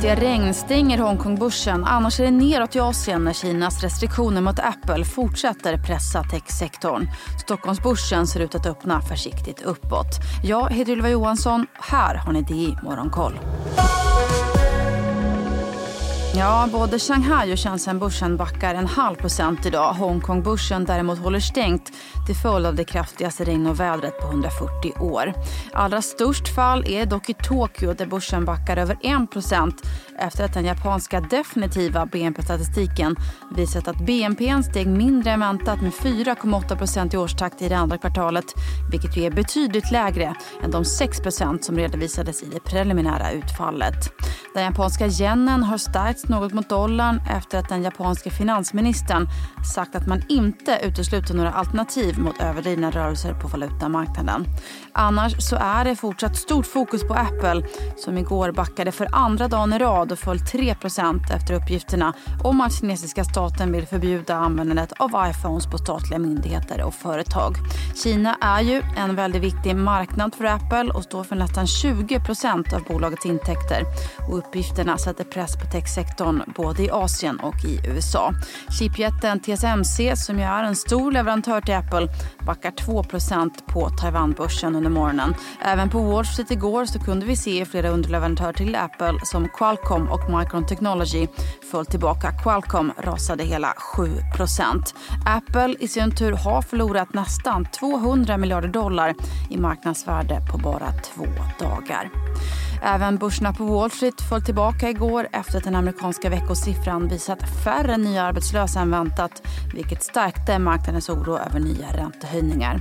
Kraftiga regn stänger Hongkongbörsen. Annars är det neråt i Asien när Kinas restriktioner mot Apple fortsätter pressa techsektorn. Stockholmsbörsen ser ut att öppna försiktigt uppåt. Jag heter Ylva Johansson. Här har ni DI Morgonkoll. Ja, både Shanghai och Shenzhenbörsen backar en halv procent idag. Hongkongbörsen däremot håller stängt till följd av det kraftigaste regnovädret på 140 år. Allra störst fall är dock i Tokyo där börsen backar över 1 procent efter att den japanska definitiva BNP-statistiken visat att BNP steg mindre än väntat med 4,8 procent i årstakt i det andra kvartalet vilket ju är betydligt lägre än de 6 procent som redovisades i det preliminära utfallet. Den japanska yenen har stärkts något mot dollarn efter att den japanska finansministern sagt att man inte utesluter några alternativ mot överdrivna rörelser på valutamarknaden. Annars så är det fortsatt stort fokus på Apple som igår backade för andra dagen i rad och föll 3% efter uppgifterna om att kinesiska staten vill förbjuda användandet av iPhones på statliga myndigheter och företag. Kina är ju en väldigt viktig marknad för Apple och står för nästan 20% av bolagets intäkter. Och uppgifterna sätter press på tech sektorn både i Asien och i USA. Chipjätten TSMC, som ju är en stor leverantör till Apple, backar 2% på Taiwanbörsen under morgonen. Även på Wall Street igår så kunde vi se flera underleverantörer till Apple som Qualcomm och Micron Technology föll tillbaka. Qualcomm rasade hela 7% Apple i sin tur har förlorat nästan 200 miljarder dollar i marknadsvärde på bara två dagar. Även börserna på Wall Street föll tillbaka igår efter att den amerikanska veckosiffran visat färre nya arbetslösa än väntat vilket stärkte marknadens oro över nya räntehöjningar.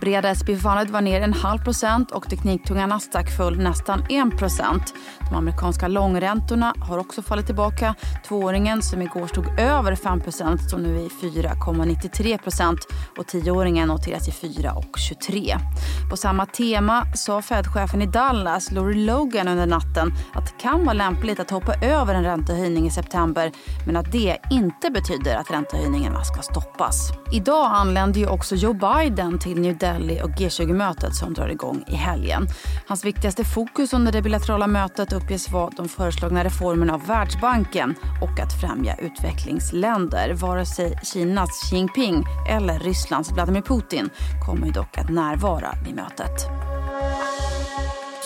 Breda SP 500 var ner en halv procent och tekniktunga Nasdaq föll nästan 1 procent. De amerikanska långräntorna har också fallit tillbaka. Tvååringen som igår stod över 5 procent står nu i 4,93 procent och tioåringen noteras i 4,23. På samma tema sa Fed-chefen i Dallas, Lori Logan, under natten att det kan vara lämpligt att hoppa över en räntehöjning i september men att det inte betyder att räntehöjningarna ska stoppas. Idag anländer ju också Joe Biden till New Delhi Delhi och G20-mötet som drar igång i helgen. Hans viktigaste fokus under det bilaterala mötet uppges vara de föreslagna reformerna av Världsbanken och att främja utvecklingsländer. Vare sig Kinas Xi Jinping eller Rysslands Vladimir Putin kommer dock att närvara vid mötet.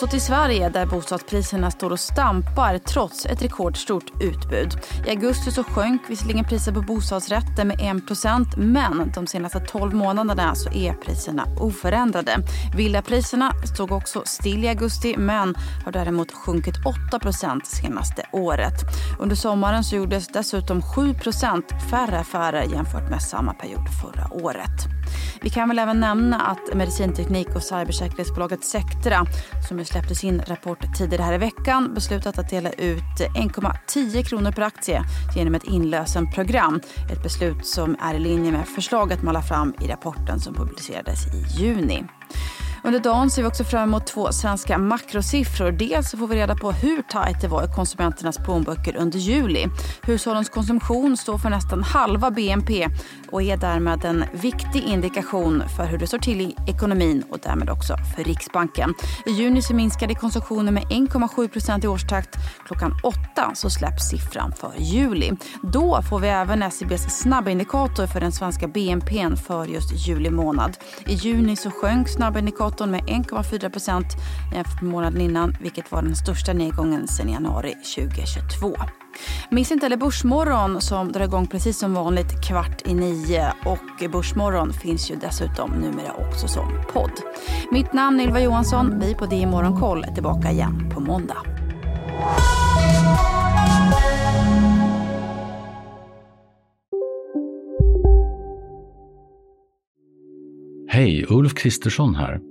Så till Sverige där bostadspriserna står och stampar trots ett rekordstort utbud. I augusti så sjönk visserligen priset på bostadsrätter med 1% men de senaste 12 månaderna så är priserna oförändrade. Villapriserna stod också still i augusti men har däremot sjunkit 8% senaste året. Under sommaren så gjordes dessutom 7 färre affärer jämfört med samma period förra året. Vi kan väl även nämna att medicinteknik och cybersäkerhetsbolaget Sectra som släppte sin rapport tidigare här i veckan beslutat att dela ut 1,10 kronor per aktie genom ett inlösenprogram. Ett beslut som är i linje med förslaget man la fram i rapporten som publicerades i juni. Under dagen ser vi också fram emot två svenska makrosiffror. Dels får vi reda på hur tajt det var i konsumenternas plånböcker under juli. Hushållens konsumtion står för nästan halva BNP och är därmed en viktig indikation för hur det står till i ekonomin och därmed också för Riksbanken. I juni så minskade konsumtionen med 1,7% i årstakt. Klockan åtta så släpps siffran för juli. Då får vi även SCBs snabbindikator för den svenska BNP för just juli månad. I juni så sjönk snabbindikatorn datorn med 1,4 procent jämfört med månaden innan vilket var den största nedgången sedan januari 2022. Missa inte heller Börsmorgon som drar igång precis som vanligt kvart i nio. Och Börsmorgon finns ju dessutom numera också som podd. Mitt namn är Ylva Johansson. Vi på DI Morgonkoll är tillbaka igen på måndag. Hej, Ulf Kristersson här.